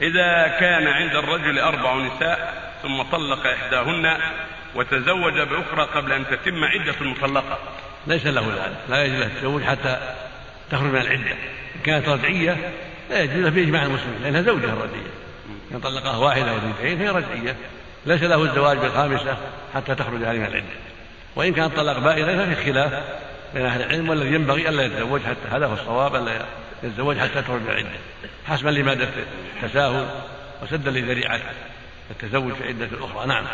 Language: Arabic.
إذا كان عند الرجل أربع نساء ثم طلق إحداهن وتزوج بأخرى قبل أن تتم عدة المطلقة ليس له ذلك لا يجوز له التزوج حتى تخرج من العدة. إن كانت رجعية لا يجوز له بإجماع المسلمين لأنها زوجة الرجعية إن طلقها واحدة أو اثنتين فهي رجعية. ليس له الزواج بالخامسة حتى تخرج هذه من العدة. وإن كان طلق بائنة ففي خلاف بين أهل العلم والذي ينبغي ألا يتزوج حتى هذا هو الصواب ألا يتزوج حتى تخرج من العدة حسبا لمادة التساهل وسدا لذريعة التزوج في عدة أخرى. نعم.